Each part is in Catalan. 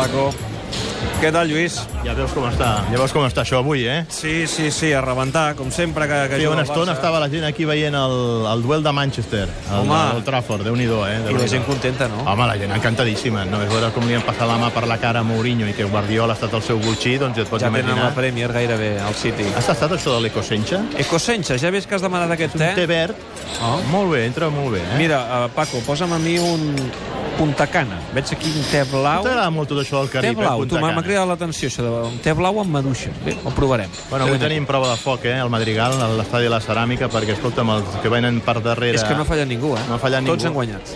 Paco. Què tal, Lluís? Ja veus com està, ja veus com està això avui, eh? Sí, sí, sí, a rebentar, com sempre que, que Sí, juga una estona estava la gent aquí veient el, el duel de Manchester, el, Home. el Trafford, déu-n'hi-do, eh? I la gent contenta, no? Home, la gent encantadíssima. No? És veure com li han passat la mà per la cara a Mourinho i que Guardiola ha estat el seu butxí, doncs ja et pots ja tenen imaginar. la Premier gairebé, al City. Has tastat això de l'ecosenxa? Ecosenxa, ja veus que has demanat aquest Un té te? verd. Oh. Molt bé, entra molt bé, eh? Mira, uh, Paco, posa'm a mi un Punta Cana. Veig aquí un te blau. T'agrada molt tot això del Te Carib, blau, eh? tu Punta Cana. m'ha cridat l'atenció, això de un te blau amb maduixes. Bé, ho provarem. Bueno, avui tenim prova de foc, eh, al Madrigal, a l'estadi de la Ceràmica, perquè, escolta'm, els que venen per darrere... És que no ha fallat ningú, eh? No ha fallat Tots ningú. han guanyat.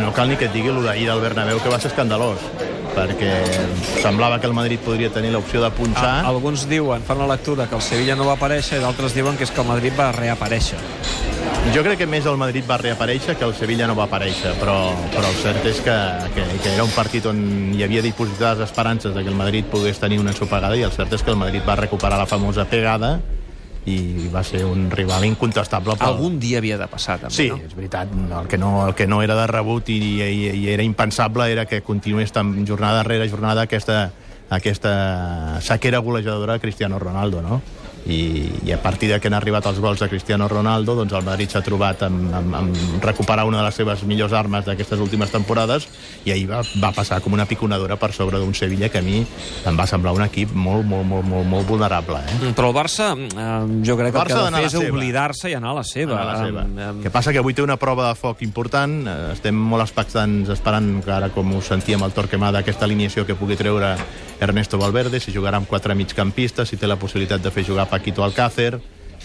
No cal ni que et digui el d'ahir del Bernabéu, que va ser escandalós, perquè semblava que el Madrid podria tenir l'opció de punxar. Ah, alguns diuen, fan la lectura, que el Sevilla no va aparèixer i d'altres diuen que és que el Madrid va reaparèixer. Jo crec que més el Madrid va reaparèixer que el Sevilla no va aparèixer, però, però el cert és que, que, que era un partit on hi havia dipositades esperances de que el Madrid pogués tenir una ensopegada i el cert és que el Madrid va recuperar la famosa pegada i va ser un rival incontestable pel... Algun dia havia de passar, també, Sí, no? és veritat. El que no, el que no era de rebut i, i, i era impensable era que continués tan jornada rere jornada aquesta, aquesta sequera golejadora de Cristiano Ronaldo, no? I, i a partir de que han arribat els gols de Cristiano Ronaldo, doncs el Madrid s'ha trobat amb, amb, amb recuperar una de les seves millors armes d'aquestes últimes temporades i ahir va, va passar com una piconadora per sobre d'un Sevilla que a mi em va semblar un equip molt, molt, molt, molt, molt vulnerable. Eh? Mm, Però el Barça, eh, jo crec que Barça el que ha de fer és oblidar-se i anar a la seva. a la seva. Em, em, que passa que avui té una prova de foc important, eh, estem molt expectants esperant que ara com ho sentíem al Torquemada aquesta alineació que pugui treure Ernesto Valverde, si jugarà amb quatre migcampistes, si té la possibilitat de fer jugar Paquito Alcácer,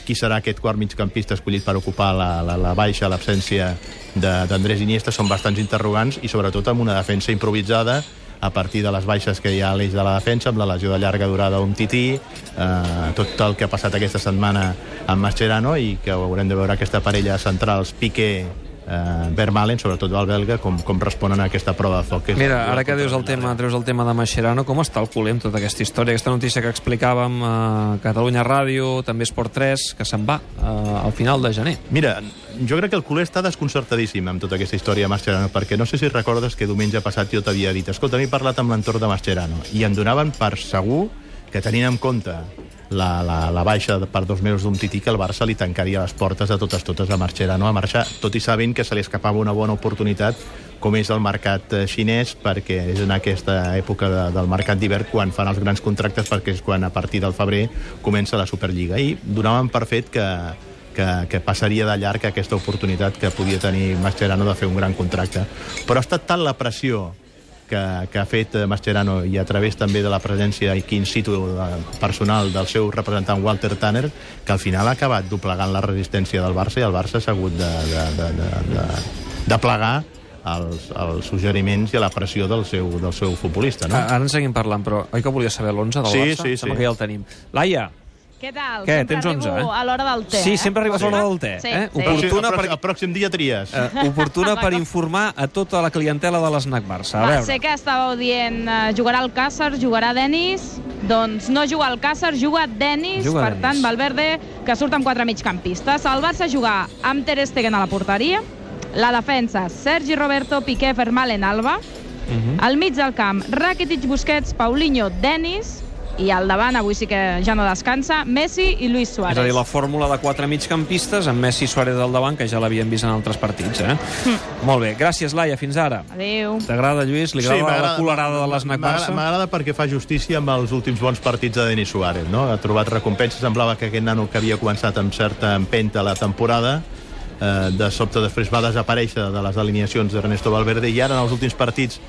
qui serà aquest quart migcampista escollit per ocupar la, la, la baixa, l'absència d'Andrés Iniesta, són bastants interrogants i sobretot amb una defensa improvisada a partir de les baixes que hi ha a l'eix de la defensa, amb la lesió de llarga durada d'un tití, eh, tot el que ha passat aquesta setmana amb Mascherano i que haurem de veure aquesta parella centrals Piqué, eh, Vermaelen, sobretot el belga, com, com responen a aquesta prova de foc. que Mira, ara que dius el tema, treus el tema de Mascherano, com està el culer amb tota aquesta història? Aquesta notícia que explicàvem a Catalunya Ràdio, també Esport 3, que se'n va eh, al final de gener. Mira, jo crec que el culer està desconcertadíssim amb tota aquesta història de Mascherano, perquè no sé si recordes que diumenge passat jo t'havia dit escolta, m'he parlat amb l'entorn de Mascherano, i em donaven per segur que tenint en compte la, la, la baixa per dos mesos d'un tití que el Barça li tancaria les portes a totes totes a Mascherano a marxar, tot i sabent que se li escapava una bona oportunitat com és el mercat eh, xinès, perquè és en aquesta època de, del mercat d'hivern quan fan els grans contractes, perquè és quan a partir del febrer comença la Superliga. I donaven per fet que, que, que passaria de llarg aquesta oportunitat que podia tenir Mascherano de fer un gran contracte. Però ha estat tant la pressió que, que ha fet eh, Mascherano i a través també de la presència aquí in situ eh, personal del seu representant Walter Tanner que al final ha acabat doblegant la resistència del Barça i el Barça s'ha hagut de, de, de, de, de, de plegar els, els suggeriments i la pressió del seu, del seu futbolista. No? Ara en seguim parlant, però oi que volia saber l'11 del Sí, Barça? sí, Sembla sí. que ja el tenim. Laia, Què tal? Què, Sempre tens 11, arribo eh? a l'hora del té, Sí, eh? sempre arribes a l'hora del té, Sí, eh? sí. Oportuna el, per- el pròxim dia tries. eh, oportuna per informar a tota la clientela de l'Snac Barça. A Va, veure. sé que estàveu dient uh, jugarà el Càcer, jugarà Denis, doncs no juga el Càcer, juga Denis, Juga per Denis. tant, Valverde, que surt amb quatre migcampistes. El Barça jugar amb Ter Stegen a la porteria, la defensa, Sergi Roberto, Piqué, Vermaelen, Alba, Mhm. al mig del camp, Rakitic, Busquets, Paulinho, Denis, i al davant, avui sí que ja no descansa, Messi i Luis Suárez. És a dir, la fórmula de quatre migcampistes amb Messi i Suárez al davant, que ja l'havíem vist en altres partits. Eh? Hm. Molt bé, gràcies, Laia, fins ara. Adéu. T'agrada, Lluís? Li agrada la colerada de l'Snac m'agrada- Barça? M'agrada perquè fa justícia amb els últims bons partits de Denis Suárez, no? Ha trobat recompensa, semblava que aquest nano que havia començat amb certa empenta la temporada, eh, de sobte després va desaparèixer de les alineacions d'Ernesto Valverde i ara en els últims partits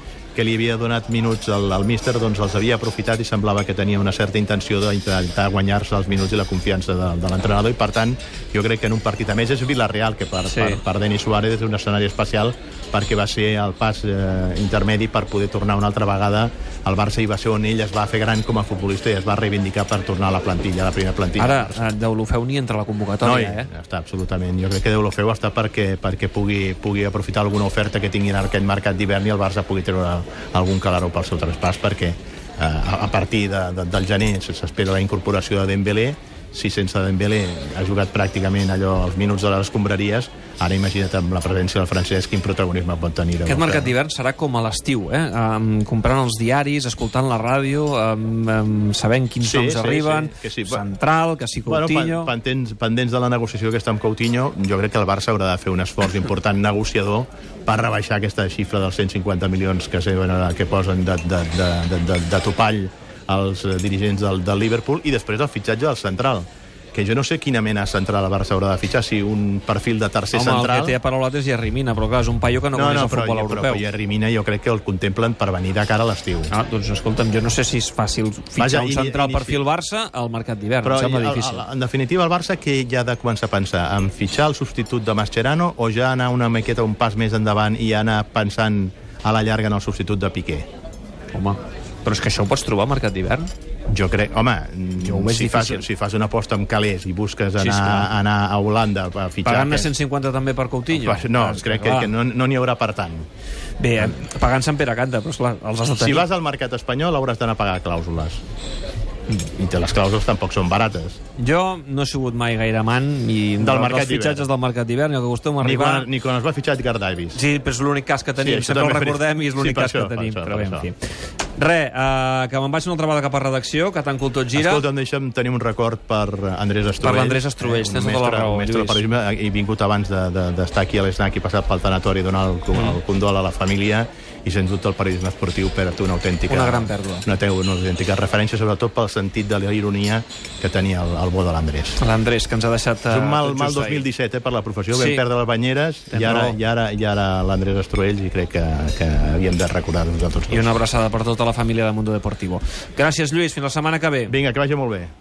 que li havia donat minuts al, al míster, doncs els havia aprofitat i semblava que tenia una certa intenció d'intentar guanyar-se els minuts i la confiança de, de l'entrenador i per tant jo crec que en un partit a més és Villarreal que per, Sí. per, per Denis Suárez és un escenari especial perquè va ser el pas eh, intermedi per poder tornar una altra vegada al Barça i va ser on ell es va fer gran com a futbolista i es va reivindicar per tornar a la plantilla, a la primera plantilla. Ara, eh, Deulofeu ni entra a la No, convocatòria, i- eh? està absolutament. Jo crec que Deulofeu està perquè, perquè pugui, pugui aprofitar alguna oferta que tinguin en aquest mercat d'hivern i el Barça pugui treure algun calaró pel seu traspàs perquè eh, a, a partir de, de, del gener s'espera la incorporació de Dembélé si sense Dembélé ha jugat pràcticament allò als minuts de les escombraries, ara imagina't amb la presència del francès quin protagonisme pot tenir. Aquest mercat d'hivern serà com a l'estiu, eh? Um, comprant els diaris, escoltant la ràdio, um, um, sabent quins Sí, noms sí, arriben, sí, que sí. Central, que si Coutinho... Bueno, pen- pendents, pendents de la negociació aquesta amb Coutinho, jo crec que el Barça haurà de fer un esforç important negociador per rebaixar aquesta xifra dels 150 milions que, que posen de, de, de, de, de, de topall els eh, dirigents del, del Liverpool i després el fitxatge del central que jo no sé quina mena central el Barça haurà de fitxar, si un perfil de tercer Home, central... el que té a paraulat és Jerrimina, però clar, és un paio que no, no, coneix no, el però, futbol però, europeu. però Jerrimina jo crec que el contemplen per venir de cara a l'estiu. Ah, doncs escolta'm, jo no sé si és fàcil fitxar Vaja, un central inici- perfil Barça al mercat d'hivern, Però em sembla el- difícil. el- en definitiva el Barça que ja ha de començar a pensar en fitxar el substitut de Mascherano o ja anar una miqueta un pas més endavant i anar pensant a la llarga en el substitut de Piqué? Home, però és que això ho pots trobar al mercat d'hivern? Jo crec, home, Jo si, fas, difícil. si fas una aposta amb calés i busques Sí, anar, esclar. anar a Holanda a fitxar... Pagant-ne que- 150 també per Coutinho? No, És crec que, que no no n'hi haurà per tant. Bé, eh, pagant Sant Pere Canta, però esclar, els has de Si tenir. vas al mercat espanyol hauràs d'anar a pagar clàusules. I te- les clàusules tampoc són barates. Jo no he sigut mai gaire amant ni Del mercat dels fitxatges del mercat d'hivern, el que acostuma a Ni arribar... quan, ni quan es va fitxar Edgar Davis. Sí, però és l'únic cas que tenim, Sí, sempre el faria- recordem i és l'únic Sí, cas això, que tenim, això, però bé, en fi. Re, uh, que me'n vaig una altra vegada cap a redacció, que tant cultor gira. Escolta'm, deixa'm tenir un record per Andrés Estruell. Per l'Andrés Estruell, un tens tota la mestre, raó, Un mestre Lluís. periodisme, he vingut abans d'estar de, d'estar aquí a l'ESNAC i passat pel tanatori i donar el, el condol a la família i sens dubte el periodisme esportiu per a tu una autèntica... Una gran pèrdua. Una, una autèntica referència, sobretot pel sentit de la ironia que tenia el, el bo de l'Andrés. L'Andrés, que ens ha deixat... És un mal, tot mal ahir. 2017 eh, per la professió, Sí. vam perdre les banyeres i ara, raó. i ara, i ara l'Andrés Estruell i crec que, que havíem de recordar-nos a tots dos. I una abraçada per tota la família de Mundo Deportivo. Gràcies, Lluís. Fins la setmana que ve. Vinga, que vagi molt bé.